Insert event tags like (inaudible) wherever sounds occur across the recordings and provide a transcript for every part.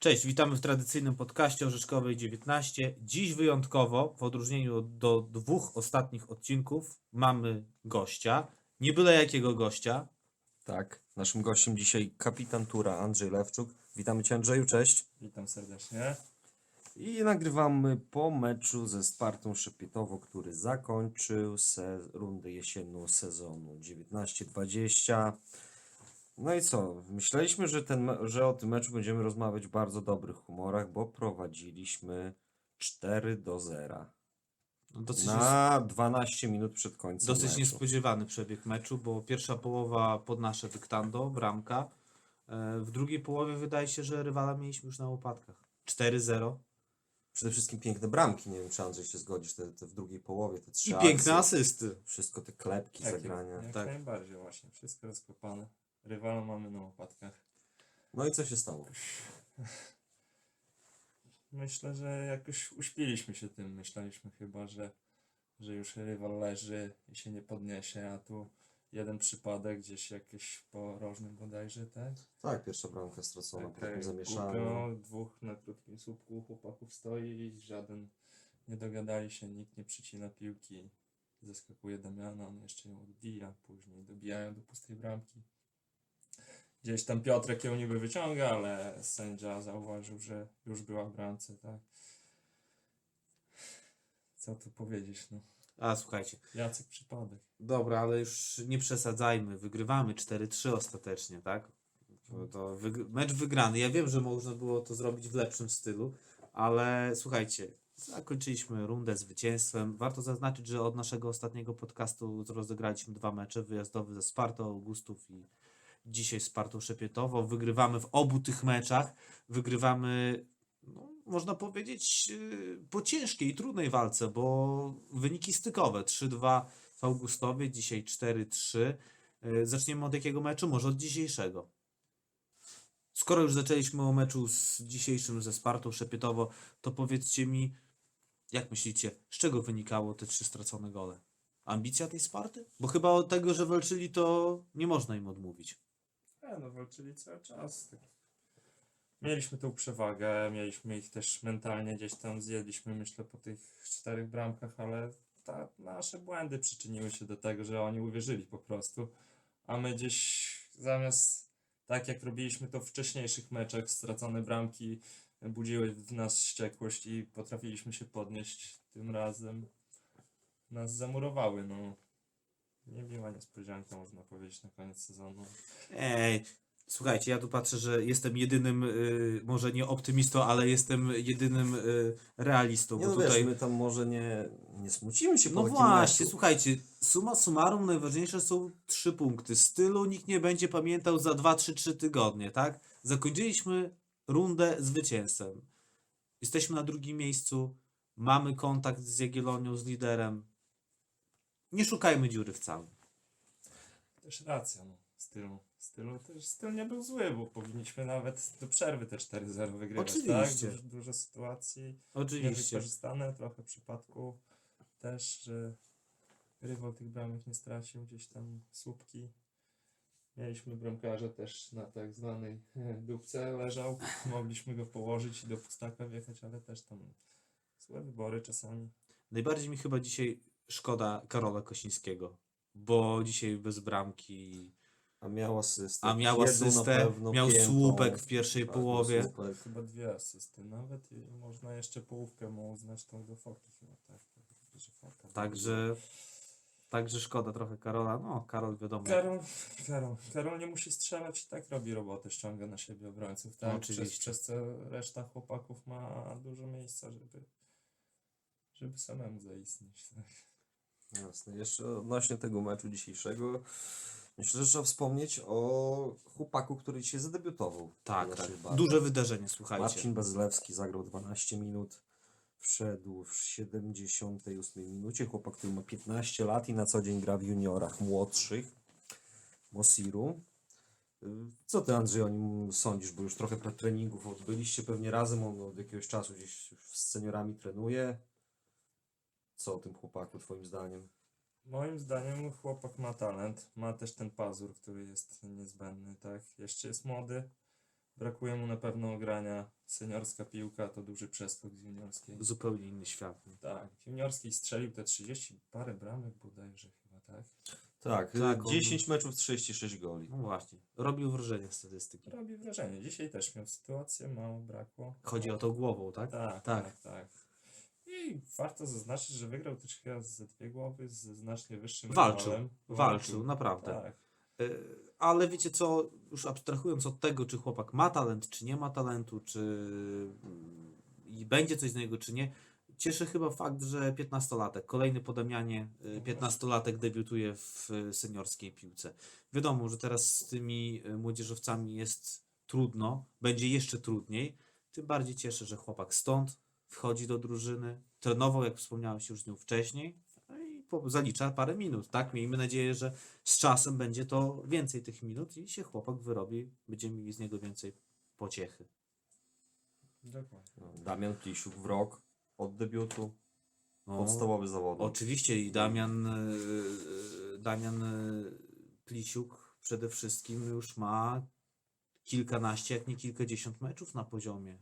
Cześć, witamy w tradycyjnym podcaście Orzeszkowej 19. Dziś wyjątkowo, w odróżnieniu do dwóch ostatnich odcinków, mamy gościa. Nie byle jakiego gościa. Tak, naszym gościem dzisiaj kapitan tura Andrzej Lewczuk. Witamy Cię Andrzeju, cześć. Witam serdecznie. I nagrywamy po meczu ze Spartą Szepietowo, który zakończył se rundę jesienną sezonu 19-20. No i co? Myśleliśmy, że, ten, że o tym meczu będziemy rozmawiać w bardzo dobrych humorach, bo prowadziliśmy 4 do 0 No, Dosyć, na 12 minut przed końcem dosyć meczu. niespodziewany przebieg meczu, bo pierwsza połowa pod nasze dyktando, bramka. E, W drugiej połowie wydaje się, że rywala mieliśmy już na łopatkach. 4-0 Przede wszystkim piękne bramki, nie wiem czy Andrzej się zgodzisz, te, te w drugiej połowie, te trzy i piękne akcje, asysty. wszystko te klepki, Jak, zagrania. jak Tak. najbardziej właśnie. Wszystko rozkopane. Rywala mamy na łopatkach. No i co się stało? Myślę, że jakoś uśpiliśmy się tym. Myśleliśmy chyba, że, że już rywal leży i się nie podniesie, a tu jeden przypadek gdzieś jakieś po rożnym bodajże, tak? Tak, pierwsza bramka stracona po takim Takie zamieszaniu. głupio, dwóch na krótkim słupku chłopaków stoi i żaden nie dogadali się, nikt nie przycina piłki. Zaskakuje Damiana, on jeszcze ją odbija, później dobijają do pustej bramki. Gdzieś tam Piotrek ją niby wyciąga, ale sędzia zauważył, że już była w bramce, tak. Co tu powiedzieć, no. A słuchajcie, Jacek przypadek. dobra, ale już nie przesadzajmy. Wygrywamy 4-3 ostatecznie, tak? To, wyg- mecz wygrany. Ja wiem, że można było to zrobić w lepszym stylu, ale słuchajcie, zakończyliśmy rundę zwycięstwem. Warto zaznaczyć, że od naszego ostatniego podcastu rozegraliśmy dwa mecze. Wyjazdowy ze Spartą Augustów i dzisiaj z Spartą Szepietowo. Wygrywamy w obu tych meczach. Wygrywamy, no, można powiedzieć, yy, po ciężkiej i trudnej walce, bo wyniki stykowe 3-2 w Augustowie, dzisiaj 4-3. Yy, Zaczniemy od jakiego meczu? Może od dzisiejszego. Skoro już zaczęliśmy o meczu z dzisiejszym ze Spartą Szepietowo, to powiedzcie mi, jak myślicie, z czego wynikało te trzy stracone gole? Ambicja tej Sparty? Bo chyba od tego, że walczyli, to nie można im odmówić. E, no walczyli cały czas. Mieliśmy tą przewagę, mieliśmy ich też mentalnie gdzieś tam zjedliśmy, myślę, po tych czterech bramkach, ale ta, nasze błędy przyczyniły się do tego, że oni uwierzyli po prostu. A my gdzieś zamiast, tak jak robiliśmy to w wcześniejszych meczach, stracone bramki budziły w nas wściekłość i potrafiliśmy się podnieść tym razem. Nas zamurowały, no. Niemiła niespodzianka, można powiedzieć, na koniec sezonu. Ej, słuchajcie, ja tu patrzę, że jestem jedynym, y, może nie optymistą, ale jestem jedynym y, realistą. Nie bo no tutaj... wiesz, my tam może nie, nie smucimy się po No takim właśnie, meczu. słuchajcie, suma summarum najważniejsze są trzy punkty. Stylu nikt nie będzie pamiętał za 2-3-3 tygodnie, tak? Zakończyliśmy rundę zwycięstwem. Jesteśmy na drugim miejscu, mamy kontakt z Jagiellonią, z liderem. Nie szukajmy dziury w całym. Też racja, no. Stylu, stylu też styl nie był zły, bo powinniśmy nawet do przerwy te 4-0 wygrywać, Oczywiście. tak? Dużo, dużo sytuacji Oczywiście. niewykorzystane, trochę przypadku też, że rywal tych bramek nie stracił, gdzieś tam słupki. Mieliśmy bramkarza też na tak zwanej e, dupce leżał, (laughs) mogliśmy go położyć i do pustaka wjechać, ale też tam złe wybory czasami. Najbardziej mi chyba dzisiaj szkoda Karola Kosińskiego, bo dzisiaj bez bramki, A miał asystę. a miał asystę, miał piętą. słupek w pierwszej Tak, połowie. miał słupek. Chyba dwie asysty nawet i można jeszcze połówkę mu uznać tą do foki chyba, tak? Także, także szkoda trochę Karola. No, Karol wiadomo. Karol, Karol, Karol nie musi strzelać i tak robi robotę, ściąga na siebie obrońców, tak? No, przez, oczywiście. przez co reszta chłopaków ma dużo miejsca, żeby, żeby samemu zaistnieć. Tak? Jasne. Jeszcze odnośnie tego meczu dzisiejszego, myślę, że trzeba wspomnieć o chłopaku, który dzisiaj zadebiutował. Tak, tak. Duże wydarzenie, słuchajcie. Marcin Bazylewski zagrał 12 minut. Wszedł w 78 minucie. Chłopak, który ma 15 lat i na co dzień gra w juniorach młodszych. Mosiru. Y, Co ty, Andrzej, o nim sądzisz? Bo już trochę treningów odbyliście pewnie razem. On od jakiegoś czasu gdzieś z seniorami trenuje. Co o tym chłopaku, twoim zdaniem? Moim zdaniem chłopak ma talent, ma też ten pazur, który jest niezbędny, tak? Jeszcze jest młody, Brakuje mu na pewno ogrania. Seniorska piłka to duży przeskok z juniorskiej. Zupełnie inny świat. Tak, w juniorskiej strzelił te 30 parę bramek bodajże chyba, tak? Tak, Tak, on- 10 meczów, 36 goli. No właśnie. Robił wrażenie statystyki. Robi wrażenie. Dzisiaj też miał sytuację, mało brakło. Chodzi o to głową, tak? Tak, Tak. tak, tak. I warto zaznaczyć, że wygrał też chyba ze dwie głowy z znacznie wyższym Walczył, rywalem. walczył, naprawdę. Tak. E, Ale wiecie co, już abstrahując od tego, czy chłopak ma talent, czy nie ma talentu, czy mm, i będzie coś z niego, czy nie, cieszy chyba fakt, że 15-latek, kolejny po Damianie, e, 15-latek debiutuje w e, seniorskiej piłce. Wiadomo, że teraz z tymi młodzieżowcami jest trudno, będzie jeszcze trudniej, tym bardziej cieszę, że chłopak stąd wchodzi do drużyny, trenował, jak wspomniałeś już z nią wcześniej, no i zalicza parę minut, tak? Miejmy nadzieję, że z czasem będzie to więcej tych minut i się chłopak wyrobi, będziemy mieli z niego więcej pociechy. Dokładnie. No, Damian Plisiuk w rok od debiutu, No, podstawowy zawodnik. oczywiście i Damian, e, e, Damian Plisiuk przede wszystkim już ma kilkanaście, jak nie kilkadziesiąt meczów na poziomie.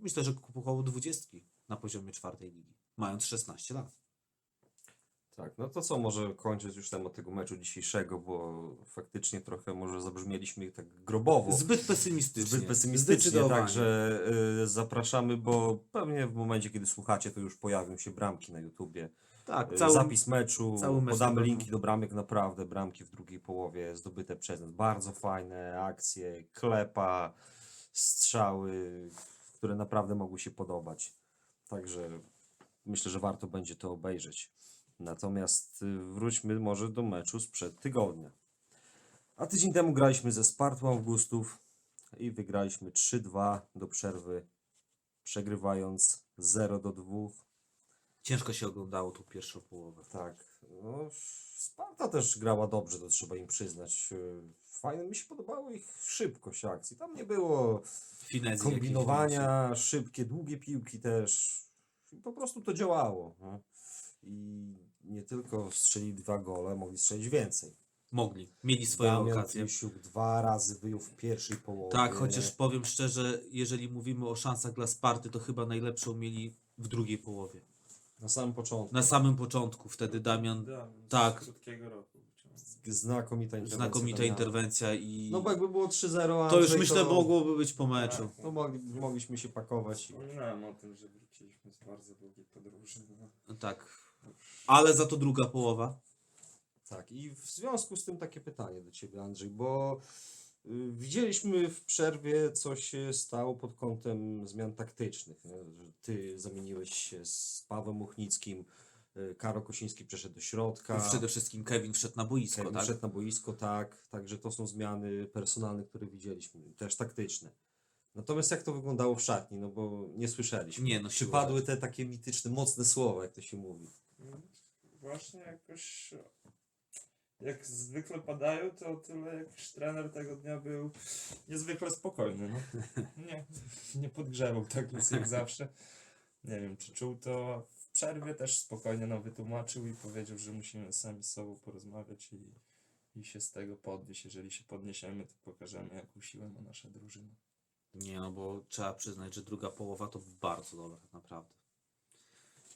Myślę, że około dwudziestki na poziomie czwartej ligi, mając 16 lat. Tak, no to co, może kończyć już temat tego meczu dzisiejszego, bo faktycznie trochę może zabrzmieliśmy tak grobowo. Zbyt pesymistycznie. Zbyt pesymistycznie, także y, zapraszamy, bo pewnie w momencie, kiedy słuchacie, to już pojawią się bramki na YouTubie. Tak, Y, cały, Zapis meczu, cały mecz podamy linki do bramek, naprawdę bramki w drugiej połowie zdobyte przez nas. Bardzo fajne akcje, klepa, strzały, które naprawdę mogły się podobać. Także myślę, że warto będzie to obejrzeć. Natomiast y, wróćmy może do meczu sprzed tygodnia. A tydzień temu graliśmy ze Spartą Augustów i wygraliśmy 3-2 do przerwy, przegrywając 0 do 2. Ciężko się oglądało tą pierwszą połowę. Tak, no, Sparta też grała dobrze, to trzeba im przyznać. Fajnie mi się podobało ich szybkość akcji. Tam nie było Finezji kombinowania, szybkie, długie piłki też. Po prostu to działało. no. I nie tylko strzeli dwa gole, mogli strzelić więcej. Mogli, mieli swoje Damian. Plisiuk dwa razy wyjął w pierwszej połowie. Tak, chociaż powiem szczerze, jeżeli mówimy o szansach dla Sparty, to chyba najlepszą mieli w drugiej połowie. Na samym początku. Na samym początku wtedy Damian, z tak. krótkiego roku. Znakomita interwencja. znakomita Damiana. interwencja i No bo jakby było 3-0, to już Andrzej, myślę to, mogłoby być po meczu. Tak. To mogli, mogliśmy się pakować. i- Wspominałem o tym, że wróciliśmy z bardzo długiej podróży. No. Tak. Ale za to druga połowa. Tak, i w związku z tym takie pytanie do Ciebie, Andrzej, bo y, widzieliśmy w przerwie, co się stało pod kątem zmian taktycznych. nie? Że Ty zamieniłeś się z Pawłem Muchnickim, Karo Kosiński przeszedł do środka, Przede wszystkim Kevin wszedł na boisko, Kevin tak? wszedł na boisko, tak, także to są zmiany personalne, które widzieliśmy, też taktyczne. Natomiast jak to wyglądało w szatni, no bo nie słyszeliśmy. Nie, no Czy padły te takie mityczne, mocne słowa, jak to się mówi? Właśnie jakoś jak zwykle padają, to tyle jak trener tego dnia był niezwykle spokojny. No. (laughs) Nie, nie podgrzewał tak nic jak zawsze. Nie wiem, czy czuł to w przerwie też spokojnie nam wytłumaczył i powiedział, że musimy sami z sobą porozmawiać i, i się z tego podnieść. Jeżeli się podniesiemy, to pokażemy, jaką siłę ma nasza drużyna. Nie no, bo trzeba przyznać, że druga połowa to bardzo dobra, naprawdę.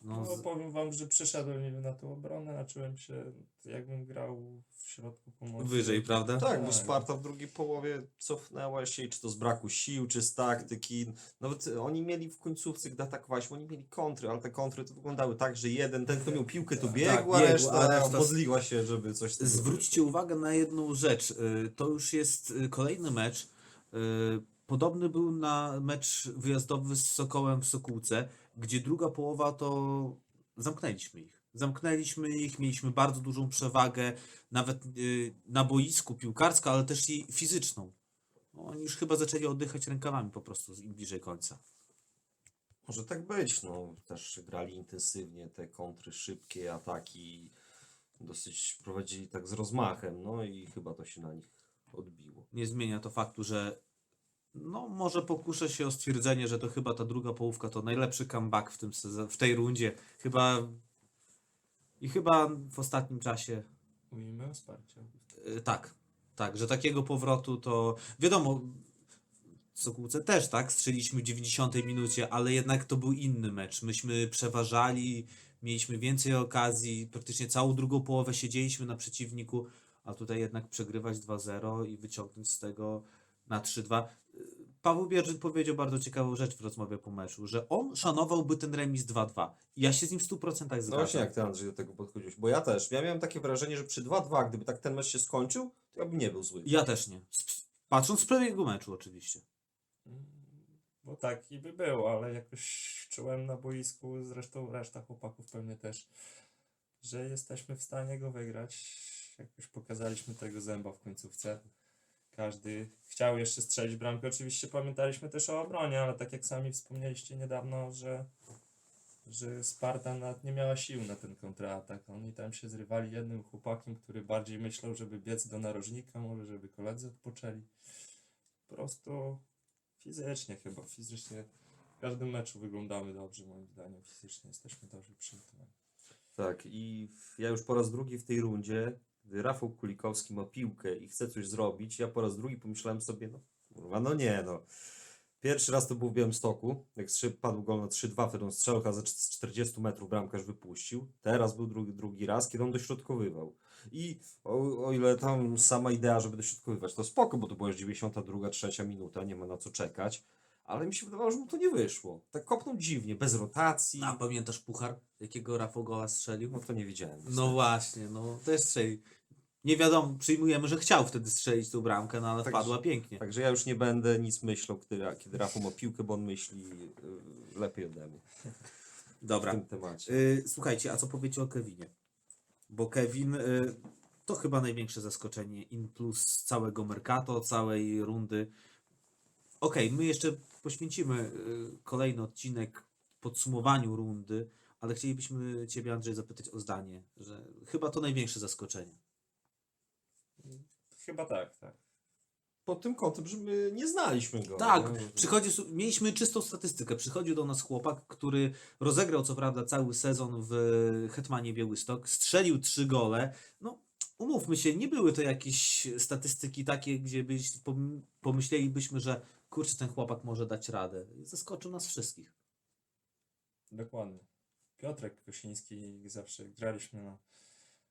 No, No, z... powiem wam, że przeszedłem niby na tą obronę, a czułem się jakbym grał w środku pomocy. wyżej, prawda? Tak, bo Tak. Sparta w drugiej połowie cofnęła się, czy to z braku sił, czy z taktyki. Nawet oni mieli w końcówce, gdy atakowaliśmy, oni mieli kontry, ale te kontry to wyglądały tak, że jeden, ten kto miał piłkę to biegł, Tak, a, reszta a reszta- modliła się, żeby coś Zwróćcie uwagę na jedną rzecz. Y, To już jest y, kolejny mecz. Podobny był na mecz wyjazdowy z Sokołem w Sokółce, gdzie druga połowa to zamknęliśmy ich. Zamknęliśmy ich, mieliśmy bardzo dużą przewagę, nawet y, na boisku piłkarską, ale też i fizyczną. No, Oni już chyba zaczęli oddychać rękawami po prostu im bliżej końca. Może tak być, no też grali intensywnie, te kontry szybkie, ataki dosyć prowadzili tak z rozmachem, no i chyba to się na nich odbiło. nie zmienia to faktu, że no może pokuszę się o stwierdzenie, że to chyba ta druga połówka to najlepszy comeback w, tym sezo- w tej rundzie. Chyba i chyba w ostatnim czasie Mówimy o wsparciu. y, tak, tak, że takiego powrotu to wiadomo Sokółce też, tak? Strzeliśmy w 90 minucie, ale jednak to był inny mecz. Myśmy przeważali, mieliśmy więcej okazji, praktycznie całą drugą połowę siedzieliśmy na przeciwniku, a tutaj jednak przegrywać 2-0 i wyciągnąć z tego na 3-2. Paweł Bierzyn powiedział bardzo ciekawą rzecz w rozmowie po meczu, że on szanowałby ten remis 2-2. I ja się z nim w 100% No zgadzam. właśnie jak ty Andrzej do tego podchodziłeś, bo ja też, ja miałem takie wrażenie, że przy 2-2, gdyby tak ten mecz się skończył, to ja bym nie był zły. Ja też nie. Patrząc z przebiegu meczu oczywiście. Mm, Bo tak i by było, ale jakoś czułem na boisku, zresztą reszta chłopaków pewnie też, że jesteśmy w stanie go wygrać. Jakoś pokazaliśmy tego zęba w końcówce. Każdy chciał jeszcze strzelić bramkę. Oczywiście pamiętaliśmy też o obronie, ale tak jak sami wspomnieliście niedawno, że, że Sparta nawet nie miała sił na ten kontratak. Oni tam się zrywali jednym chłopakiem, który bardziej myślał, żeby biec do narożnika, może żeby koledzy odpoczęli. Po prostu fizycznie chyba, fizycznie w każdym meczu wyglądamy dobrze moim zdaniem, fizycznie jesteśmy dobrze przygotowani. Tak, i ja już po raz drugi w tej rundzie, gdy Rafał Kulikowski ma piłkę i chce coś zrobić, ja po raz drugi pomyślałem sobie, no kurwa, no nie no. Pierwszy raz to był w Białymstoku, jak padł gol na 3-2, wtedy on strzelał chyba ze cz- z 40 metrów bramkarz wypuścił. Teraz był drugi, drugi raz, kiedy on dośrodkowywał. I o, o ile tam sama idea, żeby dośrodkowywać, to spoko, bo to była już 92, trzecia minuta, nie ma na co czekać. Ale mi się wydawało, że mu to nie wyszło. Tak kopnął dziwnie, bez rotacji. A pamiętasz puchar, jakiego Rafał Gola strzelił? No to nie widziałem. No właśnie, no też strzelił. Nie wiadomo, przyjmujemy, że chciał wtedy strzelić tą bramkę, no ale Tak, wpadła pięknie. Także ja już nie będę nic myślał, kiedy, kiedy Rafał ma piłkę, bo on myśli y, lepiej ode mnie (laughs) w Dobra. tym temacie. Y, słuchajcie, a co powiecie o Kevinie? Bo Kevin y, to chyba największe zaskoczenie in plus całego Mercato, całej rundy. Okej, my jeszcze poświęcimy y, kolejny odcinek podsumowaniu rundy, ale chcielibyśmy Ciebie, Andrzej, zapytać o zdanie, że chyba to największe zaskoczenie. Chyba tak, tak. Pod tym kątem, że my nie znaliśmy go. Tak, nie? przychodzi, mieliśmy czystą statystykę. Przychodził do nas chłopak, który rozegrał co prawda cały sezon w Hetmanie Białystok, strzelił trzy gole. No, umówmy się, nie były to jakieś statystyki takie, gdzie byś, pom- pomyślelibyśmy, że kurczę, ten chłopak może dać radę. Zaskoczył nas wszystkich. Dokładnie. Piotrek Kosiński zawsze graliśmy na,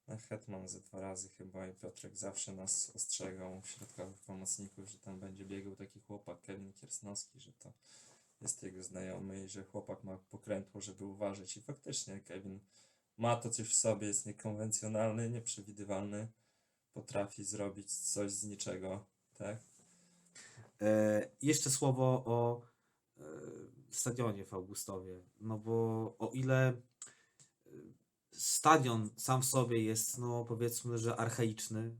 na Hetman ze dwa razy chyba i Piotrek zawsze nas ostrzegał środkowych pomocników, że tam będzie biegał taki chłopak Kevin Kiersnowski, że to jest jego znajomy i że chłopak ma pokrętło, żeby uważać i faktycznie Kevin ma to coś w sobie, jest niekonwencjonalny, nieprzewidywalny, potrafi zrobić coś z niczego, tak? E, jeszcze słowo o e, stadionie w Augustowie. No bo o ile e, stadion sam w sobie jest, no powiedzmy, że archaiczny,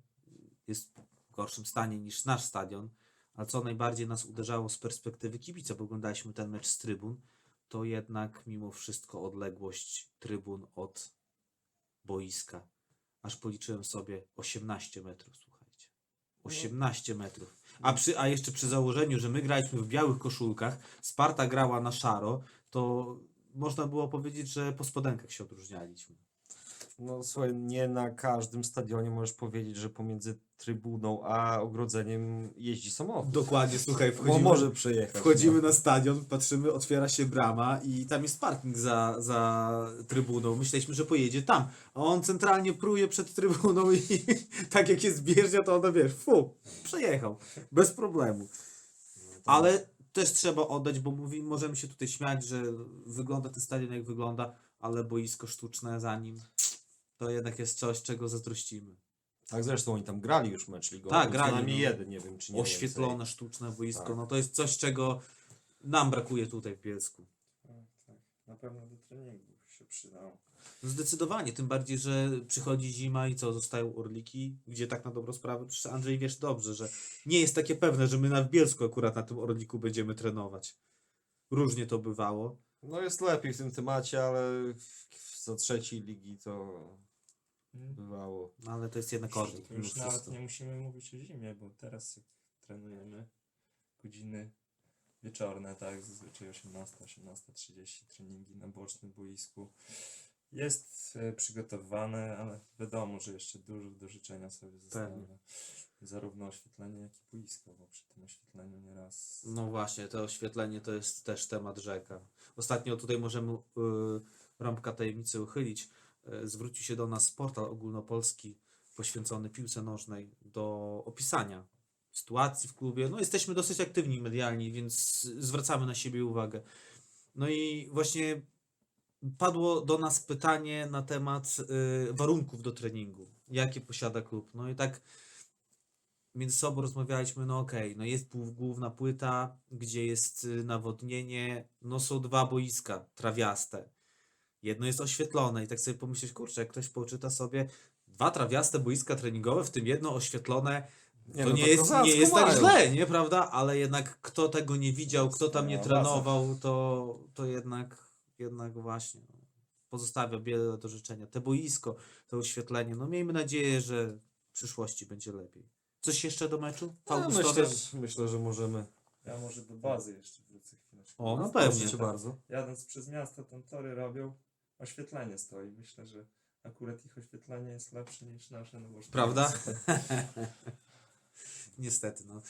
jest w gorszym stanie niż nasz stadion, a co najbardziej nas uderzało z perspektywy kibica, bo oglądaliśmy ten mecz z trybun, to jednak mimo wszystko odległość trybun od boiska. Aż policzyłem sobie 18 metrów. 18 metrów. A, przy, a jeszcze przy założeniu, że my graliśmy w białych koszulkach, Sparta grała na szaro, to można było powiedzieć, że po spodenkach się odróżnialiśmy. No słuchaj, nie na każdym stadionie możesz powiedzieć, że pomiędzy trybuną a ogrodzeniem jeździ samochód. Dokładnie, słuchaj, Bo może przejechać. Wchodzimy no. na stadion, patrzymy, otwiera się brama i tam jest parking za, za trybuną. Myśleliśmy, że pojedzie tam, a on centralnie pruje przed trybuną i (laughs) tak jak jest bieżnia, to ona wiesz, fu, przejechał, bez problemu. Ale też trzeba oddać, bo mówi, możemy się tutaj śmiać, że wygląda ten stadion jak wygląda, ale boisko sztuczne za nim to jednak jest coś, czego zazdrościmy. Tak, zresztą oni tam grali już mecz ligowy. Tak, co grali, no. jeden, nie wiem czy nie Oświetlone, sztuczne boisko, Tak. no to jest coś, czego nam brakuje tutaj w Bielsku. Tak, tak. Na pewno do treningu się przydało. No Zdecydowanie, tym bardziej, że przychodzi zima i co, zostają Orliki, gdzie tak na dobrą sprawę, przecież Andrzej wiesz dobrze, że nie jest takie pewne, że my na Bielsku akurat na tym Orliku będziemy trenować. Różnie to bywało. No jest lepiej w tym temacie, ale za trzeciej ligi to. Bywało. No ale to jest jednak Orlik. To mimo już nawet nie musimy mówić o zimie, bo teraz jak trenujemy godziny wieczorne, tak, zazwyczaj 18, 18.30 treningi na bocznym boisku. Jest e, przygotowane, ale wiadomo, że jeszcze dużo do życzenia sobie zostawia. zarówno oświetlenie, jak i boisko, bo przy tym oświetleniu nieraz No właśnie, to oświetlenie to jest też temat rzeka. Ostatnio tutaj możemy y, rąbka tajemnicy uchylić. Y, zwrócił się do nas portal ogólnopolski poświęcony piłce nożnej do opisania sytuacji w klubie. No jesteśmy dosyć aktywni medialni, więc zwracamy na siebie uwagę. No i właśnie padło do nas pytanie na temat y, warunków do treningu. Jakie posiada klub? No i tak między sobą rozmawialiśmy, no okej, no jest główna płyta, gdzie jest y, nawodnienie, no są dwa boiska trawiaste. Jedno jest oświetlone i tak sobie pomyśleć, kurczę, jak ktoś poczyta sobie dwa trawiaste boiska treningowe, w tym jedno oświetlone, Nie, to no nie to jest, nie jest tak źle, nie, prawda? Ale jednak kto tego nie widział, kto tam nie No, trenował, to, to jednak, jednak właśnie no, pozostawia wiele do życzenia. Te boisko, to oświetlenie, no miejmy nadzieję, że w przyszłości będzie lepiej. Coś jeszcze do meczu? No, myślę, że- myślę, że możemy. Ja może do bazy jeszcze wrócę chwileczkę. O, no Proszę pewnie. cię bardzo. Jadąc przez miasto, tam tory robią, oświetlenie stoi. Myślę, że akurat ich oświetlenie jest lepsze niż nasze. No bo Prawda? (laughs) Niestety, no.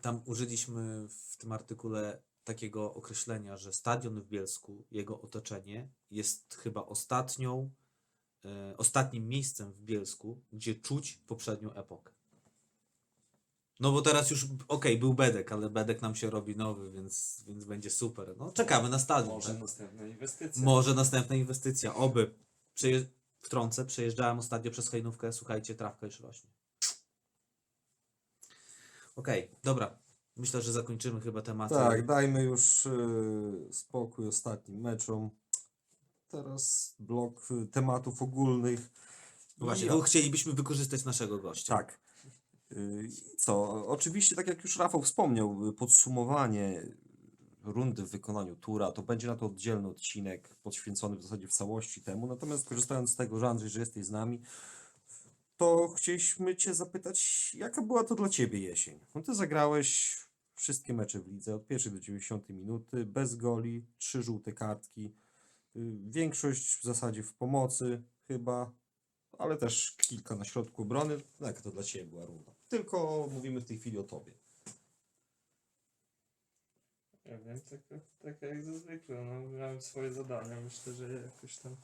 Tam użyliśmy w tym artykule takiego określenia, że stadion w Bielsku, jego otoczenie jest chyba ostatnią, e, ostatnim miejscem w Bielsku, gdzie czuć poprzednią epokę. No bo teraz już, okej, był Bedek, ale Bedek nam się robi nowy, więc, więc będzie super. No czekamy na stadion. Może tak? następna inwestycja. Może następna inwestycja, oby. Przeje... Wtrącę, przejeżdżałem ostatnio przez Hejnówkę, słuchajcie, trawka już rośnie. Okej, dobra. Myślę, że zakończymy chyba tematy. Tak, dajmy już y, spokój ostatnim meczom. Teraz blok y, tematów ogólnych. Właśnie, I- bo chcielibyśmy wykorzystać naszego gościa. Tak. I co? Oczywiście, tak jak już Rafał wspomniał, podsumowanie rundy w wykonaniu tura, to będzie na to oddzielny odcinek poświęcony w zasadzie w całości temu. Natomiast korzystając z tego, że Andrzej, że jesteś z nami, to chcieliśmy Cię zapytać, jaka była to dla Ciebie jesień? No Ty zagrałeś wszystkie mecze w lidze od pierwszej do 90 minuty, bez goli, trzy żółte kartki, większość w zasadzie w pomocy chyba, ale też kilka na środku obrony. No, Jaka to dla Ciebie była runda? Tylko mówimy w tej chwili o Tobie. Ja wiem, tak, tak jak zwykle. No, miałem swoje zadania. Myślę, że je jakoś tam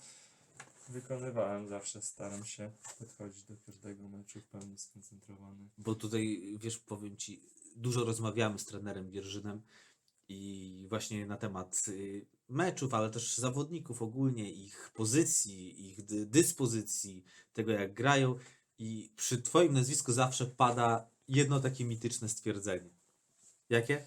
wykonywałem. Zawsze staram się podchodzić do każdego meczu w pełni skoncentrowany. Bo tutaj, wiesz, powiem Ci, dużo rozmawiamy z trenerem Bierżynem i właśnie na temat y, meczów, ale też zawodników ogólnie, ich pozycji, ich dy- dyspozycji, tego jak grają i przy Twoim nazwisku zawsze pada jedno takie mityczne stwierdzenie. Jakie?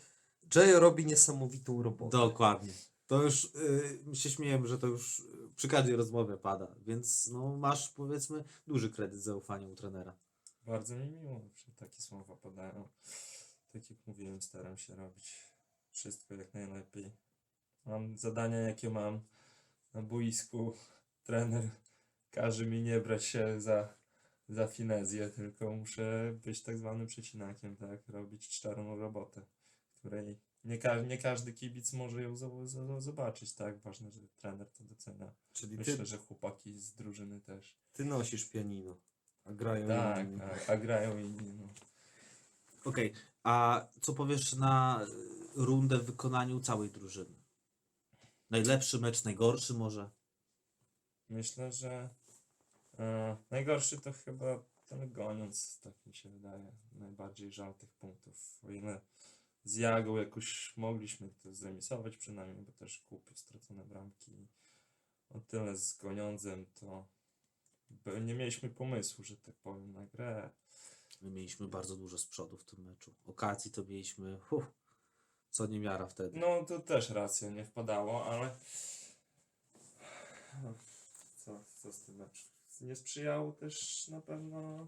Jay robi niesamowitą robotę. Dokładnie. To już y, się śmieję, że to już y, przy każdej rozmowie pada, więc no, masz powiedzmy duży kredyt zaufania u trenera. Bardzo mi miło, że takie słowa padają. Tak jak mówiłem, staram się robić wszystko jak najlepiej. Mam zadania, jakie mam na boisku. Trener każe mi nie brać się za, za finezję, tylko muszę być tak zwanym przecinakiem, tak? Robić czarną robotę, której nie, ka- nie każdy kibic może ją zo- zo- zobaczyć, tak? Ważne, że trener to docenia. Czyli ty, Myślę, że chłopaki z drużyny też. ty nosisz pianino, a grają Tak, inni. tak, a grają inni. No. Okej, a co powiesz na rundę w wykonaniu całej drużyny? Najlepszy mecz, najgorszy może? Myślę, że e, najgorszy to chyba ten goniąc, tak mi się wydaje. Najbardziej żal tych punktów. O ile z Jagą jakoś mogliśmy to zremisować przynajmniej, bo też kupił stracone bramki. O tyle z goniącem to nie mieliśmy pomysłu, że tak powiem, na grę. My mieliśmy bardzo dużo z przodu w tym meczu. Okazji to mieliśmy, huh, co nie miara wtedy. No to też racja, nie wpadało, ale co, co z tym meczem? Nie sprzyjało też na pewno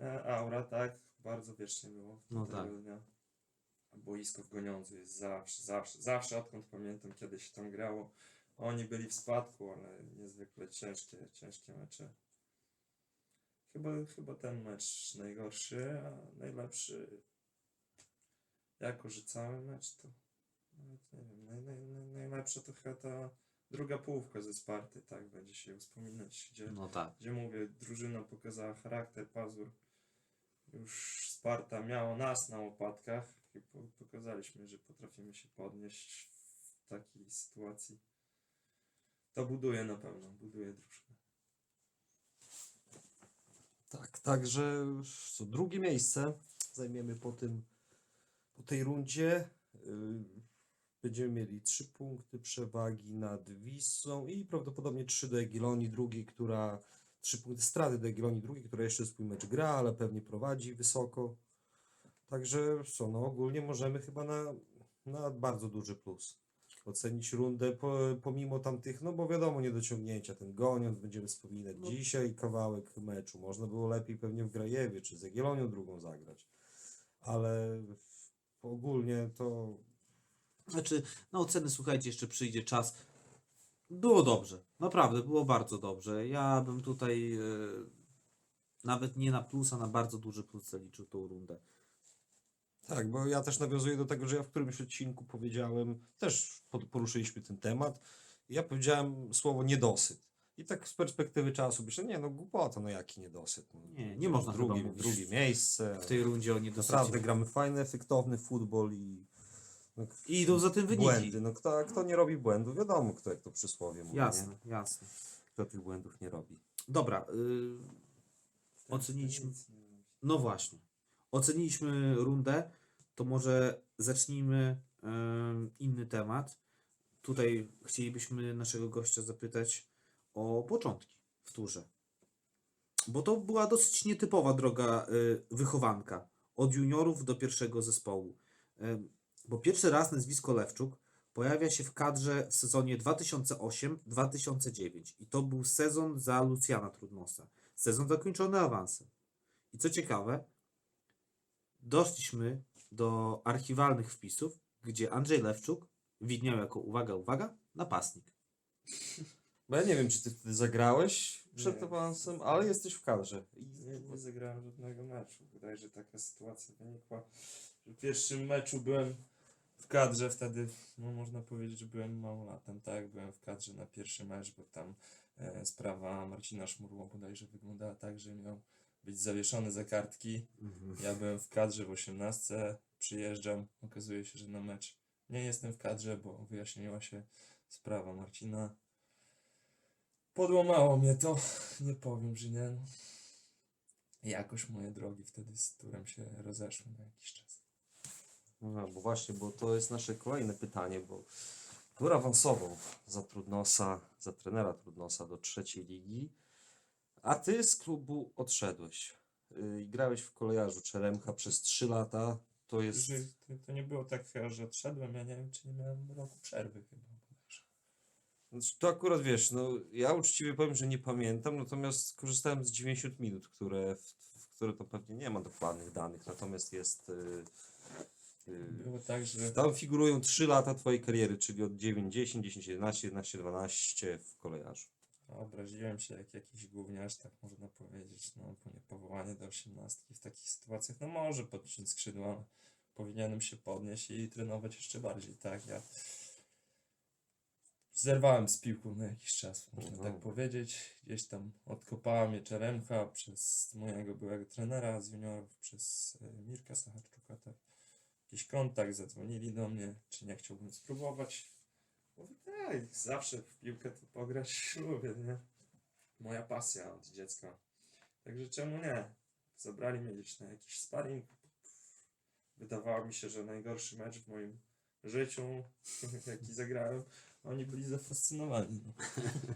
e, aura, tak? Bardzo wiecznie było. No tego tak. dnia. Boisko w Goniądzu jest zawsze, zawsze, zawsze odkąd pamiętam, kiedy się tam grało. Oni byli w spadku, ale niezwykle ciężkie, ciężkie mecze. Chyba, chyba ten mecz najgorszy, a najlepszy jako, że cały mecz to nawet nie wiem, naj, naj, naj, najlepsza to chyba ta druga połówka ze Sparty, tak, będzie się wspominać, gdzie, No tak. gdzie mówię, drużyna pokazała charakter, pazur, już Sparta miało nas na łopatkach i po, pokazaliśmy, że potrafimy się podnieść w takiej sytuacji. To buduje na pewno, buduje drużynę. Tak, także co drugie miejsce zajmiemy po tym po tej rundzie. Yy, Będziemy mieli 3 punkty przewagi nad Wisłą i prawdopodobnie 3 do Jagiellonii drugiej, która 3 punkty straty do Jagiellonii drugiej, która jeszcze swój mecz gra, ale pewnie prowadzi wysoko. Także co, no ogólnie możemy chyba na, na bardzo duży plus ocenić rundę po, pomimo tamtych, no bo wiadomo, niedociągnięcia, ten goniąc, będziemy wspominać No. dzisiaj kawałek meczu, można było lepiej pewnie w Grajewie, czy z Jagiellonią drugą zagrać, ale ogólnie to Znaczy, na oceny, słuchajcie, jeszcze przyjdzie czas. Było dobrze, naprawdę, było bardzo dobrze. Ja bym tutaj e, nawet nie na plus, a na bardzo duży plus zaliczył tą rundę. tak, bo ja też nawiązuję do tego, że ja w którymś odcinku powiedziałem, też poruszyliśmy ten temat, ja powiedziałem słowo niedosyt. I tak z perspektywy czasu myślę, nie no głupota, no jaki niedosyt. No, Nie, nie można chyba drugie, mówić drugie miejsce. W tej rundzie o niedosycie. Naprawdę gramy fajny, efektowny futbol i no, I idą za tym wyniki. błędy. No kto, kto nie robi błędów, wiadomo kto jak to przysłowie mówi, Jasne, nie? jasne. Kto tych błędów nie robi. Dobra, y, Oceniliśmy- no właśnie. Oceniliśmy rundę, to może zacznijmy em, inny temat. Tutaj chcielibyśmy naszego gościa zapytać o początki w turze. Bo to była dosyć nietypowa droga y, wychowanka od juniorów do pierwszego zespołu. Bo pierwszy raz nazwisko Lewczuk pojawia się w kadrze w sezonie 2008-2009 i to był sezon za Lucjana Trudnosa. Sezon zakończony awansem. I co ciekawe, doszliśmy do archiwalnych wpisów, gdzie Andrzej Lewczuk widniał jako, uwaga, uwaga, napastnik. Bo ja nie wiem, czy ty wtedy zagrałeś przed Nie. awansem, ale jesteś w kadrze. I Nie, nie zagrałem żadnego meczu. Wydaje że taka sytuacja wynikła, że w pierwszym meczu byłem w kadrze, wtedy no, można powiedzieć, że byłem małolatem, tak? Byłem w kadrze na pierwszy mecz, bo tam e, sprawa Marcina Szmurło bodajże wyglądała tak, że miał być zawieszony za kartki. Ja byłem w kadrze w 18, przyjeżdżam, okazuje się, że na mecz nie jestem w kadrze, bo wyjaśniła się sprawa Marcina. Podłamało mnie to, nie powiem, że nie. Jakoś moje drogi wtedy z turem się rozeszły na jakiś czas. No, bo właśnie, bo to jest nasze kolejne pytanie, bo Tur awansował za Trudnosa, za trenera Trudnosa do trzeciej ligi, a ty z klubu odszedłeś yy, i grałeś w kolejarzu Czeremcha przez 3 lata. To jest. Że to, to nie było tak, że odszedłem, ja nie wiem, czy nie miałem roku przerwy chyba. Znaczy, To akurat wiesz, no ja uczciwie powiem, że nie pamiętam, natomiast korzystałem z 90 minut, które, w, w które to pewnie nie ma dokładnych danych, natomiast jest. Yy, Było tak, że Tam figurują 3 lata twojej kariery, czyli od 9, 10, 10, 11, 11, 12 w kolejarzu. Obraziłem się jak jakiś gówniarz, tak można powiedzieć, no, po niepowołanie do osiemnastki w takich sytuacjach, no może podciąć skrzydła, powinienem się podnieść i trenować jeszcze bardziej, tak, ja zerwałem z piłką na jakiś czas, można No. tak powiedzieć, gdzieś tam odkopała mnie Czeremcha przez mojego byłego trenera z juniorów, przez e, Mirka Sacharczuka, tak, jakiś kontakt, zadzwonili do mnie, czy nie chciałbym spróbować, Mówię, tak, zawsze w piłkę to pograć (laughs) lubię, nie? Moja pasja od dziecka. Także czemu nie? Zabrali mnie gdzieś na jakiś sparring. Wydawało mi się, że najgorszy mecz w moim życiu, (laughs) jaki zagrałem, oni byli zafascynowani. No. (laughs)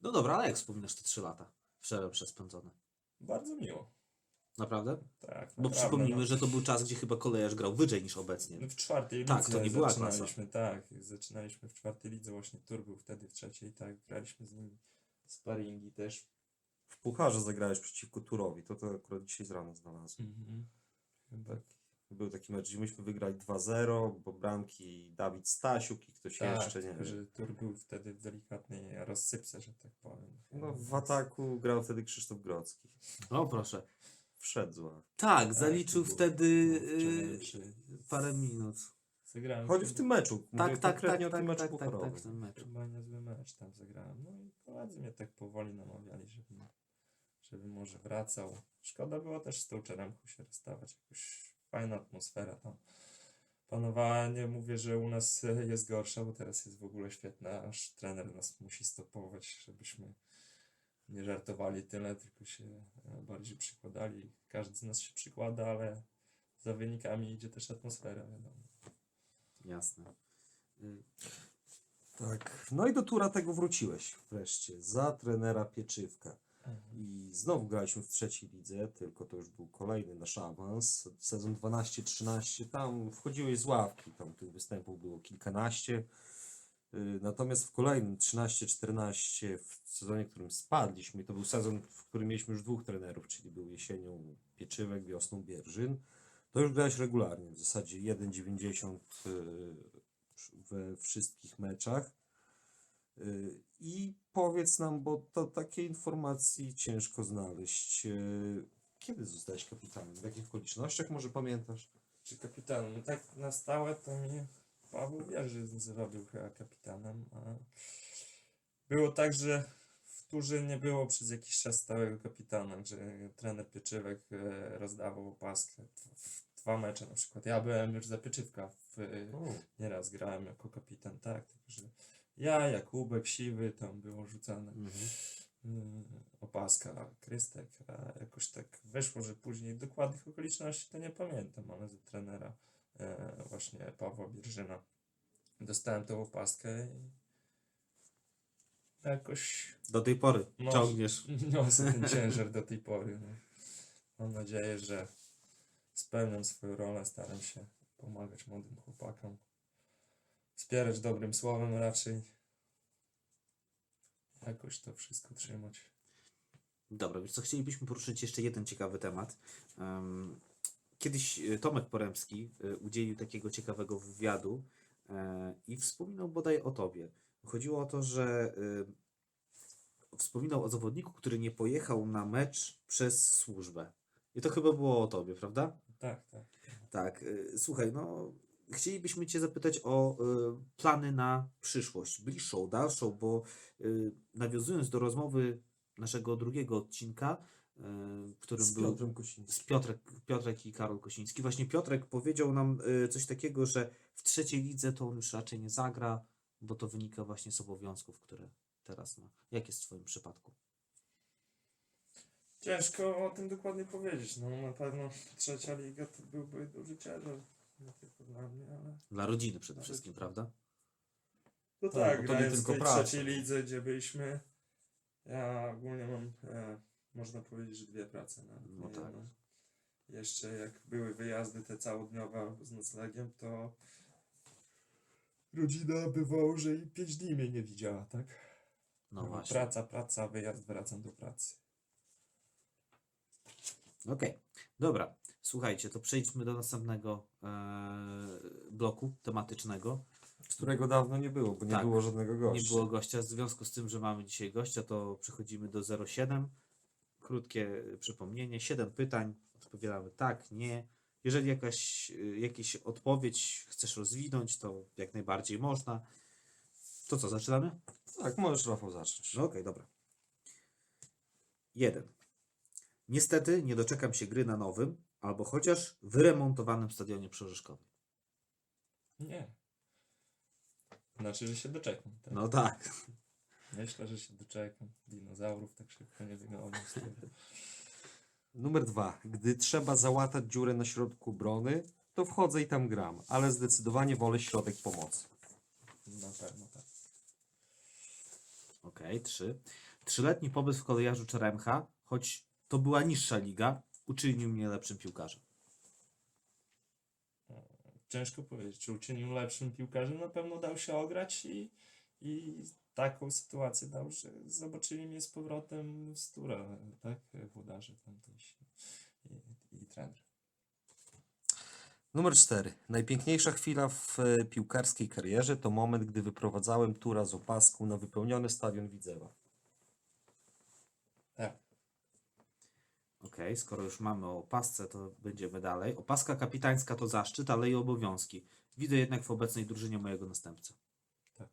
No dobra, ale jak wspominasz te trzy lata w Szeremsze spędzone? Bardzo miło. Naprawdę? Tak, Bo naprawdę, przypomnijmy, no. że to był czas, gdzie chyba kolejarz grał wyżej niż obecnie. W czwartej Tak, lidze to nie była klasa. zaczynaliśmy, tak, zaczynaliśmy w czwartej lidze, właśnie Tur był wtedy w trzeciej, tak, graliśmy z nimi sparingi też. W pucharze zagrałeś przeciwko Turowi, to to akurat dzisiaj z rana znalazłem. Mhm. Chyba Był taki mecz, gdzie myśmy wygrali 2-0, bo bramki Dawid Stasiuk i ktoś Tak, jeszcze, nie tylko, wiem. że Tur był wtedy w delikatnej rozsypce, że tak powiem. No, w ataku grał wtedy Krzysztof Grodzki. O proszę. Wszedł zła. Tak, zaliczył było- wtedy no, wczoraj y, czy- parę minut. Zagrałem Chodzi w tym meczu. Tak, mówię tak, tak, konkretnie o tym tak, meczu tak, tak, pucharowym. tak, w tym meczu. Chyba niezły mecz tam zagrałem. No i koledzy mnie tak powoli namawiali, żebym, żeby może wracał. Szkoda było też z tą Czeremką się rozstawać, jakoś fajna atmosfera tam panowała. Nie mówię, że u nas e, jest gorsza, bo teraz jest w ogóle świetna, aż trener nas musi stopować, żebyśmy nie żartowali tyle, tylko się e, bardziej przykładali. Każdy z nas się przykłada, ale za wynikami idzie też atmosfera, wiadomo. Jasne. Y, Tak. No i do tura tego wróciłeś wreszcie. Za trenera Pieczywka. I znowu graliśmy w trzeciej lidze, tylko to już był kolejny nasz awans. Sezon 12-13, tam wchodziłeś z ławki, tam tych występów było kilkanaście. Y, Natomiast w kolejnym 13-14, w sezonie, w którym spadliśmy, to był sezon, w którym mieliśmy już dwóch trenerów, czyli był jesienią Pieczywek, wiosną Bierzyn, to już grałeś regularnie, w zasadzie 1,90 y, we wszystkich meczach. Y, I powiedz nam, bo to takiej informacji ciężko znaleźć. Kiedy zostałeś kapitanem? W jakich okolicznościach może pamiętasz? Czy kapitanem? Tak na stałe to mi Paweł Wierzy zrobił chyba kapitanem. A było tak, że w turze nie było przez jakiś czas stałego kapitana, że trener Pieczywek e, rozdawał opaskę. Dwa mecze na przykład. Ja byłem już za Pieczywka. W, O, nieraz grałem jako kapitan, tak. Tylko, że ja, Jakubek, Siwy, tam było rzucane mhm. mm, opaska, krystek, a jakoś tak wyszło, że później dokładnych okoliczności to nie pamiętam, ale za trenera e, właśnie Pawła Bierżyna dostałem tą opaskę i jakoś Do tej pory Może- ciągniesz. niosę ten (laughs) ciężar do tej pory. No. Mam nadzieję, że spełniam swoją rolę, staram się pomagać młodym chłopakom, wspierać dobrym słowem raczej, jakoś to wszystko trzymać. Dobra, więc co chcielibyśmy poruszyć jeszcze jeden ciekawy temat. Em, Kiedyś e, Tomek Poremski e, udzielił takiego ciekawego wywiadu e, i wspominał bodaj o tobie. Chodziło o to, że wspominał o zawodniku, który nie pojechał na mecz przez służbę. I to chyba było o tobie, prawda? Tak, tak. Tak, słuchaj, no chcielibyśmy Cię zapytać o y, plany na przyszłość, bliższą, dalszą, bo y, nawiązując do rozmowy naszego drugiego odcinka, którym Z był Piotrem Kosińskim. z Piotrek, Piotrek i Karol Kosiński. Właśnie Piotrek powiedział nam y, coś takiego, że w trzeciej lidze to on już raczej nie zagra, bo to wynika właśnie z obowiązków, które teraz ma. Jak jest w Twoim przypadku? Ciężko o tym dokładnie powiedzieć. No na pewno trzecia liga to byłby duży ciężar. Nie tylko dla mnie, ale. Dla rodziny przede Dla wszystkim, rodziny. prawda? No Tak, tak, bo to nie tylko w tej praca. trzeciej lidze, gdzie byliśmy. Ja ogólnie mam, e, można powiedzieć, że dwie prace nawet. No nie tak. jedną. Jeszcze jak były wyjazdy te całodniowe z noclegiem, to rodzina bywało, że i pięć dni mnie nie widziała, tak? No właśnie. Praca, praca, wyjazd, wracam do pracy. Okej, dobra. Słuchajcie, to przejdźmy do następnego e, bloku tematycznego. Z którego dawno nie było, bo nie Tak. było żadnego gościa. Nie było gościa. W związku z tym, że mamy dzisiaj gościa, to przechodzimy do 07. Krótkie przypomnienie. 7 pytań. Odpowiadamy tak, nie. Jeżeli jakaś, y, jakaś odpowiedź chcesz rozwinąć, to jak najbardziej można. To co, zaczynamy? Tak, możesz Rafał zacząć. No okej, dobra. Jeden. Niestety nie doczekam się gry na nowym, albo chociaż wyremontowanym stadionie przeżyżkowym. Nie. Znaczy, że się doczekam. Tak? No tak. Myślę, że się doczekam. Dinozaurów tak szybko nie tego. Numer dwa. Gdy trzeba załatać dziurę na środku obrony, to wchodzę i tam gram, ale zdecydowanie wolę środek pomocy. Na pewno tak. Okej, trzy. Trzyletni pobyt w kolejarzu Czeremcha, choć to była niższa liga, uczynił mnie lepszym piłkarzem. Ciężko powiedzieć, czy uczynił lepszym piłkarzem. Na pewno dał się ograć i, i taką sytuację dał, że zobaczyli mnie z powrotem z tura, tak? Włodarze tamtejsi i, i trener. Numer 4. Najpiękniejsza chwila w e, piłkarskiej karierze to moment, gdy wyprowadzałem tura z opaską na wypełniony stadion Widzewa. Tak. Okej, skoro już mamy o opasce, to będziemy dalej. Opaska kapitańska to zaszczyt, ale i obowiązki. Widzę jednak w obecnej drużynie mojego następcę. Tak.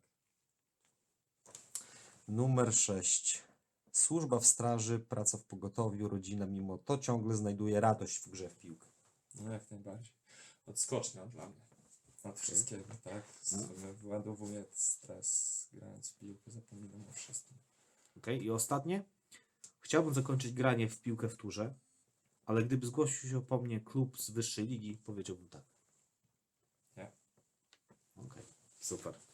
Numer 6. Służba w straży, praca w pogotowiu, rodzina mimo to ciągle znajduje radość w grze w piłkę. No jak najbardziej. Odskocznia dla mnie. Od wszystkiego, tak? No. Sobie wyładowuję stres grając w piłkę, zapominam o wszystkim. Okej, i ostatnie. Chciałbym zakończyć granie w piłkę w turze, ale gdyby zgłosił się po mnie klub z wyższej ligi, powiedziałbym tak. Nie. Okej, super.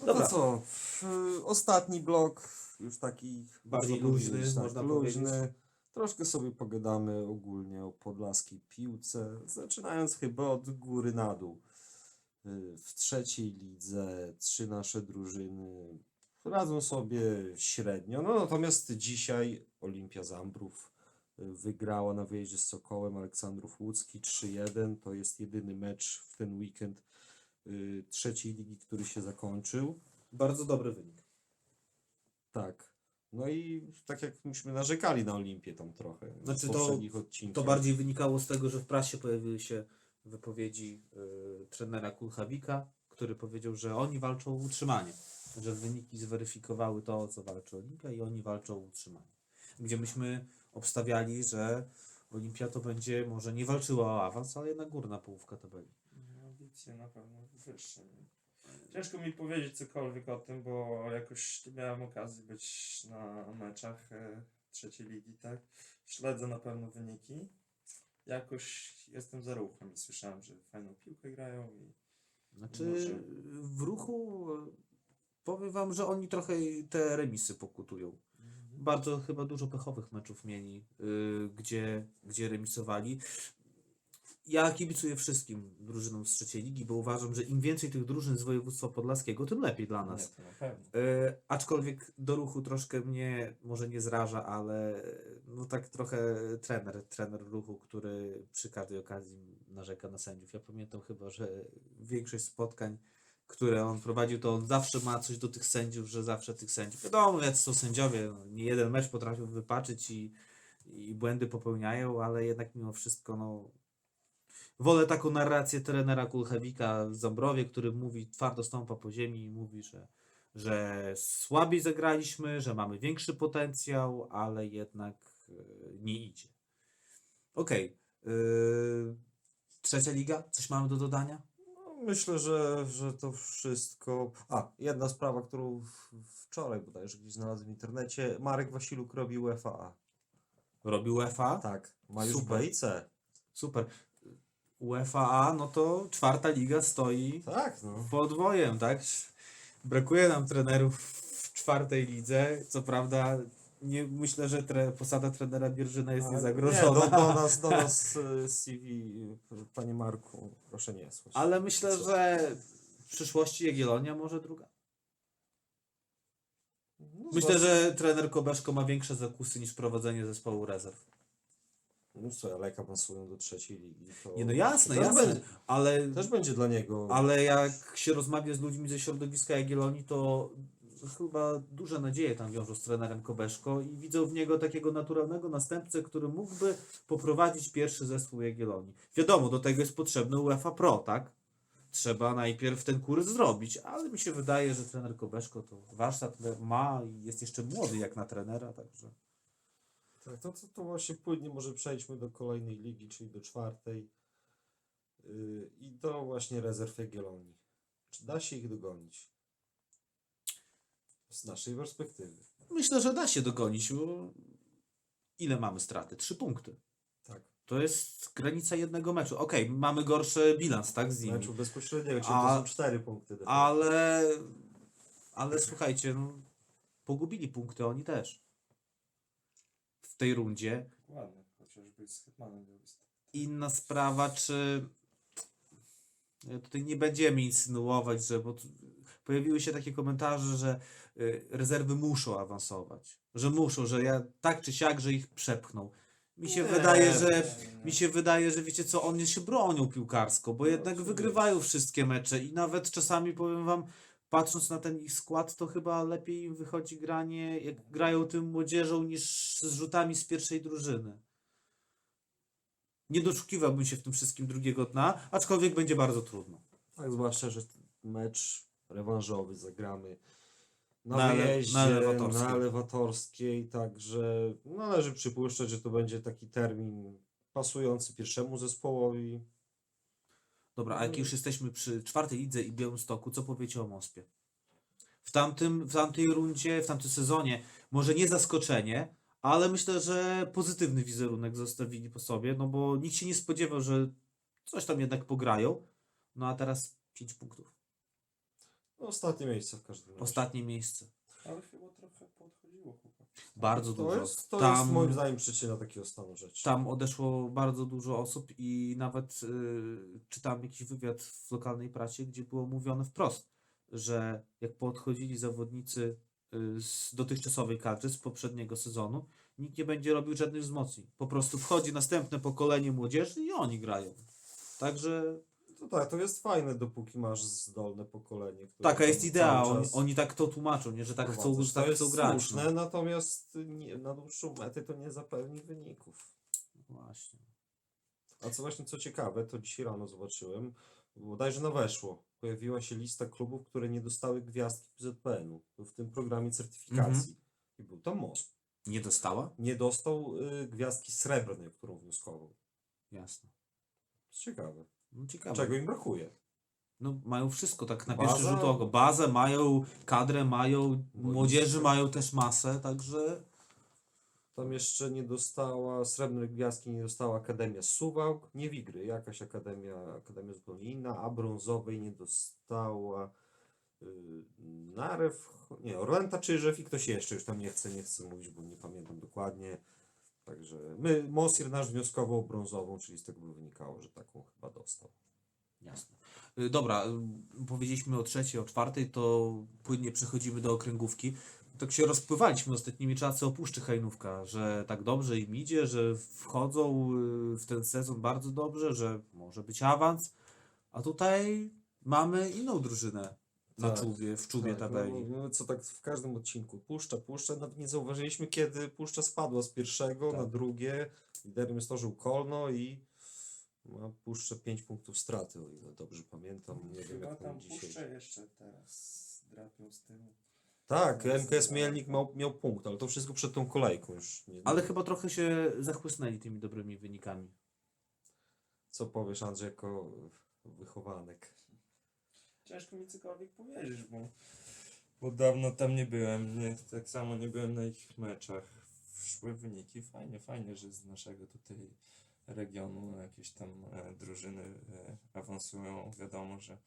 No Dobra. to co? w- Ostatni blok, już taki Bardziej można luźny, tak, można luźny. powiedzieć. Troszkę sobie pogadamy ogólnie o podlaskiej piłce, zaczynając chyba od góry na dół. Y, W trzeciej lidze trzy nasze drużyny radzą sobie średnio, no natomiast dzisiaj Olimpia Zambrów y, wygrała na wyjeździe z Sokołem Aleksandrów Łódzki 3-1. To jest jedyny mecz w ten weekend trzeciej ligi, który się zakończył. Bardzo dobry wynik. Tak. No i tak jak myśmy narzekali na Olimpię tam trochę Znaczy to- odcinkach. To bardziej wynikało z tego, że w prasie pojawiły się wypowiedzi y, trenera Kulchawika, który powiedział, że oni walczą o utrzymanie. Że wyniki zweryfikowały to, o co walczy Olimpia i oni walczą o utrzymanie. Gdzie myśmy obstawiali, że Olimpia to będzie może nie walczyła o awans, ale jednak górna połówka tabeli. Ambicje na pewno wyższe. nie? Ciężko mi powiedzieć cokolwiek o tym, bo jakoś nie miałem okazji być na meczach e, trzeciej ligi, tak? Śledzę na pewno wyniki. Jakoś jestem za ruchem i słyszałem, że fajną piłkę grają i Znaczy Może. w ruchu y, powiem wam, że oni trochę te remisy pokutują. Bardzo chyba dużo pechowych meczów mieli, y, gdzie, gdzie remisowali. Ja kibicuję wszystkim drużynom z trzeciej ligi, bo uważam, że im więcej tych drużyn z województwa podlaskiego, tym lepiej dla Nie, nas. pewno. Y, aczkolwiek do ruchu troszkę mnie może nie zraża, ale no tak trochę trener, trener ruchu, który przy każdej okazji narzeka na sędziów. Ja pamiętam chyba, że większość spotkań, które on prowadził, to on zawsze ma coś do tych sędziów, że zawsze tych sędziów. Wiadomo, jacy są sędziowie, no, nie jeden mecz potrafią wypaczyć i, i błędy popełniają, ale jednak mimo wszystko, no. Wolę taką narrację trenera Kulchewika w Zambrowie, który mówi, twardo stąpa po ziemi i mówi, że że słabiej zagraliśmy, że mamy większy potencjał, ale jednak e, nie idzie. Okej. yy, trzecia liga? Coś mamy do dodania? No, myślę, że, że to wszystko. A, jedna sprawa, którą wczoraj bodajże gdzieś znalazłem w internecie. Marek Wasiluk robił UFA. Robi UEFA? Tak, ma już Super. B i C. Super. UEFA, no to czwarta liga stoi Tak, no. podwojem, tak? Brakuje nam trenerów w czwartej lidze. Co prawda, nie, myślę, że tre, posada trenera Bierżyna jest niezagrożona. Nie, do, do (laughs) nas, do nas y, CV, panie Marku, proszę nie słuchać. Ale myślę, że w przyszłości Jagiellonia może druga. No, Myślę, że trener Kobeszko ma większe zakusy niż prowadzenie zespołu rezerw. No co, Aleka pasują do trzeciej ligi. To Nie no jasne, też jasne, Będzie, ale, też będzie dla niego. ale jak się rozmawia z ludźmi ze środowiska Jagiellonii, to chyba duże nadzieje tam wiążą z trenerem Kobeszko i widzą w niego takiego naturalnego następcę, który mógłby poprowadzić pierwszy zespół Jagiellonii. Wiadomo, do tego jest potrzebny UEFA Pro, tak? Trzeba najpierw ten kurs zrobić, ale mi się wydaje, że trener Kobeszko to warsztat ma i jest jeszcze młody jak na trenera, także... Tak, to, to, to właśnie płynnie może przejdźmy do kolejnej ligi, czyli do czwartej. Yy, I do właśnie rezerw Jagiellonii. Czy da się ich dogonić? Z naszej perspektywy. Myślę, że da się dogonić. Bo ile mamy straty? Trzy punkty. Tak. To jest granica jednego meczu. Okej, mamy gorszy bilans, tak, z nimi. Meczu bezpośredniego, czyli A- to są cztery punkty. de facto. Ale, ale słuchajcie, no, pogubili punkty oni też. W tej rundzie. Ładnie, chociażby z Hetmanem. Inna sprawa, czy Ja tutaj nie będziemy insynuować, że bo pojawiły się takie komentarze, że y, rezerwy muszą awansować, że muszą, że ja tak czy siak, że ich przepchną. Mi się Nie, wydaje, że nie. mi się wydaje, że wiecie co, oni się bronią piłkarsko, bo No, jednak wygrywają wszystkie mecze i nawet czasami powiem wam, patrząc na ten ich skład, to chyba lepiej im wychodzi granie, jak grają tym młodzieżą, niż z rzutami z pierwszej drużyny. Nie doszukiwałbym się w tym wszystkim drugiego dna, aczkolwiek będzie bardzo trudno. Tak, zwłaszcza, że mecz rewanżowy zagramy na, Na wyjeździe, na na, elewatorskiej. elewatorskiej, także należy przypuszczać, że to będzie taki termin pasujący pierwszemu zespołowi. Dobra, a jak już jesteśmy przy czwartej lidze i Białymstoku, co powiecie o Mospie? W, tamtym, w tamtej rundzie, w tamtym sezonie, może nie zaskoczenie, ale myślę, że pozytywny wizerunek zostawili po sobie, no bo nikt się nie spodziewał, że coś tam jednak pograją. No a teraz 5 punktów. Ostatnie miejsce w każdym razie. Ostatnie miejsce. Ale chyba trochę chłopak. Bardzo To, dużo. jest, to tam, jest moim zdaniem przyczyna takiego stanu rzeczy. tam odeszło bardzo dużo osób i nawet y, czytałem jakiś wywiad w lokalnej prasie, gdzie było mówione wprost, że jak podchodzili zawodnicy y, z dotychczasowej kadry z poprzedniego sezonu, nikt nie będzie robił żadnych wzmocnień. Po prostu wchodzi następne pokolenie młodzieży i oni grają. Także To tak, to jest fajne, dopóki masz zdolne pokolenie. które taka jest tam idea. cały Oni, czas oni tak to tłumaczą, nie? że tak chcą, prowadzą. że To tak jest chcą grać. słuszne, No. natomiast nie, na dłuższą metę to nie zapewni wyników. Właśnie. A co właśnie co ciekawe, to dzisiaj rano zobaczyłem, bodajże na weszło, pojawiła się lista klubów, które nie dostały gwiazdki PZPN-u w tym programie certyfikacji. I był tam most. Nie dostała? Nie dostał y, gwiazdki srebrnej, którą wnioskował. Jasne. To jest ciekawe. No, ciekawe. Czego im brakuje? No, mają wszystko tak na Baza? pierwszy rzut oka. Bazę mają, kadrę mają, młodzieży mają też masę, także Tam jeszcze nie dostała srebrnej gwiazdki, nie dostała Akademia Suwałk, nie Wigry, jakaś akademia, akademia zupełnie inna, a brązowej nie dostała y, Narew, nie, Orlęta Czyżew i ktoś jeszcze, już tam nie chcę, nie chcę mówić, bo nie pamiętam dokładnie. Także my, Mosir nasz wnioskował brązową, czyli z tego by wynikało, że taką chyba dostał. jasne. Y, Dobra, y, powiedzieliśmy o trzeciej, o czwartej, to płynnie przechodzimy do okręgówki. Tak się rozpływaliśmy ostatnimi czasy o Puszczy Hajnówka, że tak dobrze im idzie, że wchodzą y, w ten sezon bardzo dobrze, że może być awans, a tutaj mamy inną drużynę na Tak, czubie, w czubie Tak, tabeli. No, no, co tak w każdym odcinku, puszcza, puszcza, nawet nie zauważyliśmy, kiedy puszcza spadła z pierwszego Tak. na drugie. Liderem jest Orzeł Kolno i ma puszczę 5 punktów straty, o ile dobrze pamiętam. Nie wiem Chyba jak tam puszczę jeszcze teraz drapią z tyłu. Tak, No, MKS. Mielnik miał, miał punkt, ale to wszystko przed tą kolejką już. Nie, Ale chyba trochę się zachłysnęli tymi dobrymi wynikami. Co powiesz Andrzej jako wychowanek? Ciężko mi cokolwiek powiedzieć, bo, bo dawno tam nie byłem. Nie, tak samo nie byłem na ich meczach. Szły wyniki. Fajnie, fajnie, że z naszego tutaj regionu jakieś tam e, drużyny e, awansują. Wiadomo, że,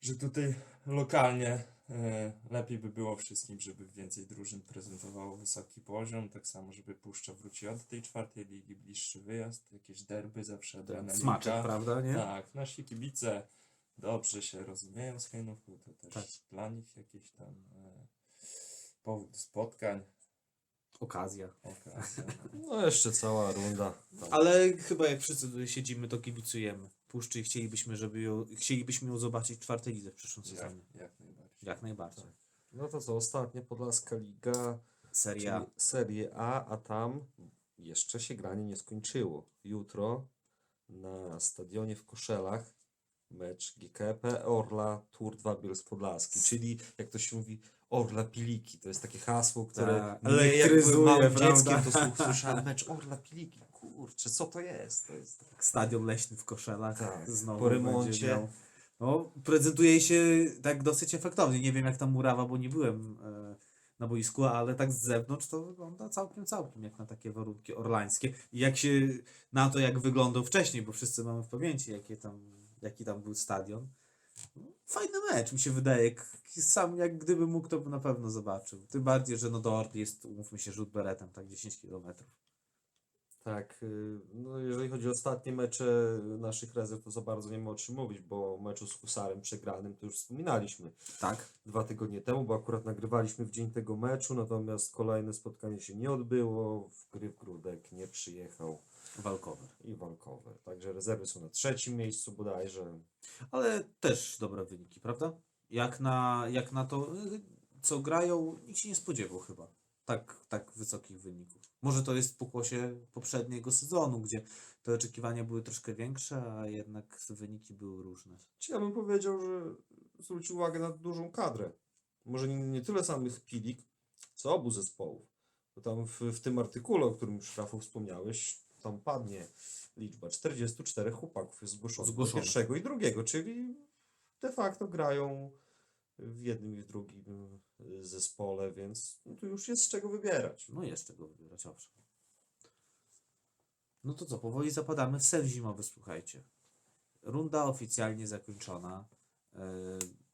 że tutaj lokalnie e, lepiej by było wszystkim, żeby więcej drużyn prezentowało wysoki poziom. Tak samo, żeby Puszcza wróciła do tej czwartej ligi, bliższy wyjazd, jakieś derby zawsze adrenalina. Smaczek, prawda, nie? Tak, nasi kibice dobrze się rozumieją z Hejnówką, to też Tak. dla nich jakieś tam e, powód spotkań, Okazja. okazja. No (laughs) jeszcze cała runda. Tam. Ale chyba jak wszyscy tutaj siedzimy, to kibicujemy. Puszczy i chcielibyśmy, żeby ją, chcielibyśmy ją zobaczyć w czwartej lidze w przyszłym jak, sezonie. jak najbardziej. Jak najbardziej. No to co, ostatnia Podlaska Liga. Seria. Czyli Serię A, a tam jeszcze się granie nie skończyło. Jutro na stadionie w Koszelach mecz GKP Orla Tour 2 Bielsk Podlaski, czyli jak to się mówi Orla Piliki. To jest takie hasło, które Tak, mnie jakby elektryzuje, małym prawda? dzieckiem to (laughs) słyszałem mecz Orla Piliki. Kurczę, co to jest? To jest Stadion leśny w Koszelach. Tak, znowu po remoncie. No, prezentuje się tak dosyć efektownie. Nie wiem jak tam murawa, bo nie byłem e, na boisku, ale tak z zewnątrz to wygląda całkiem, całkiem jak na takie warunki orlańskie. I jak się na to, jak wyglądał wcześniej, bo wszyscy mamy w pamięci, jakie tam, jaki tam był stadion. Fajny mecz, mi się wydaje. Sam jak gdyby mógł, to by na pewno zobaczył. Tym bardziej, że no do Orly jest, umówmy się, rzut beretem, tak 10 kilometrów. Tak, y, no jeżeli chodzi o ostatnie mecze naszych rezerw, to za bardzo nie ma o czym mówić, bo o meczu z Husarem przegranym to już wspominaliśmy. Tak? dwa tygodnie temu, bo akurat nagrywaliśmy w dzień tego meczu, natomiast kolejne spotkanie się nie odbyło, w gry w Grudek nie przyjechał Walkover. i Walkover. Także rezerwy są na trzecim miejscu bodajże. Ale też dobre wyniki, prawda? Jak na, jak na to, co grają, nikt się nie spodziewał chyba tak, tak wysokich wyników. Może to jest pokłosie poprzedniego sezonu, gdzie te oczekiwania były troszkę większe, a jednak wyniki były różne. Ja bym powiedział, że zwrócił uwagę na dużą kadrę może nie, nie tyle samych Pilik, co obu zespołów. Bo tam w, w tym artykule, o którym już Rafał wspomniałeś, tam padnie liczba 44 chłopaków jest zgłoszonych, do Zgłoszonych. pierwszego i drugiego, czyli de facto grają w jednym i w drugim y, zespole, więc no tu już jest z czego wybierać. No jest czego wybierać, owszem. No to co, powoli zapadamy w sen zimowy, słuchajcie. Runda oficjalnie zakończona. E,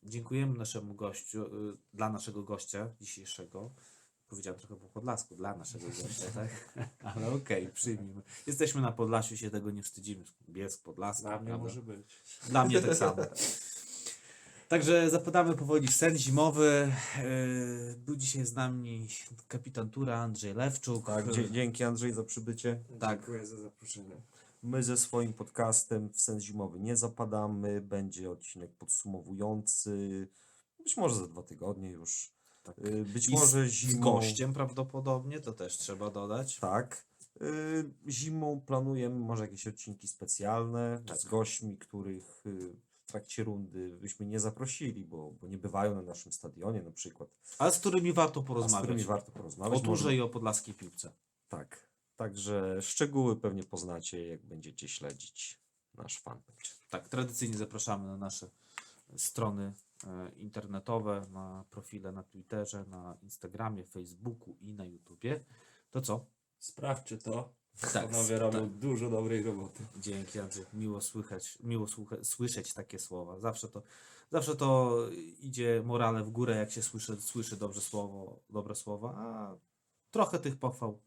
dziękujemy naszemu gościu, e, dla naszego gościa dzisiejszego. Powiedziałem trochę po podlasku, dla naszego gościa, tak? (laughs) Ale okej, przyjmijmy. Jesteśmy na Podlasiu, się tego nie wstydzimy. Bielsk, Podlask. Dla mnie prawda? może być. Dla mnie tak samo. Także zapadamy powoli w sen zimowy. Yy, Był dzisiaj z nami kapitan Tura Andrzej Lewczuk. Tak, dzie- dzięki Andrzej za przybycie. Tak. Dziękuję za zaproszenie. My ze swoim podcastem w sens zimowy nie zapadamy. Będzie odcinek podsumowujący. Być może za dwa tygodnie już. Tak. Y, Być I może z, zimą. z gościem prawdopodobnie, to też trzeba dodać. Tak. Y, Zimą planujemy może jakieś odcinki specjalne Tak. z gośćmi, których y, trakcie rundy byśmy nie zaprosili, bo, bo nie bywają na naszym stadionie na przykład. Ale z którymi warto A z porozmawiać. którymi warto o porozmawiać. turze Może- i o podlaskiej piłce. Tak. Także szczegóły pewnie poznacie, jak będziecie śledzić nasz fanpage. Tak, tradycyjnie zapraszamy na nasze strony e, internetowe, na profile na Twitterze, na Instagramie, Facebooku i na YouTubie. To co? Sprawdźcie to. Tak, Panowie robią dużo dobrej roboty. Dzięki Andrzej. Miło słychać, miło słucha, słyszeć takie słowa. Zawsze to, zawsze to idzie morale w górę, jak się słyszy, słyszy dobrze słowo, dobre słowa, a trochę tych pochwał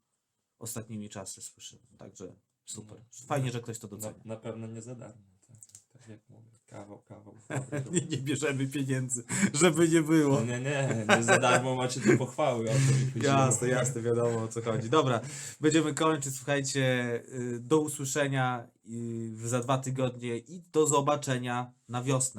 ostatnimi czasy słyszymy. Także super. Fajnie, że ktoś to Na, docenia. na pewno nie za darmo. Tak, tak jak mówię. Kawał, kawał. (laughs) Nie, nie bierzemy pieniędzy, żeby nie było. Nie, nie, nie za darmo macie te pochwały. O to. Jasne, jasne, wiadomo o co chodzi. Dobra, będziemy kończyć. Słuchajcie, y, do usłyszenia y, za dwa tygodnie i do zobaczenia na wiosnę.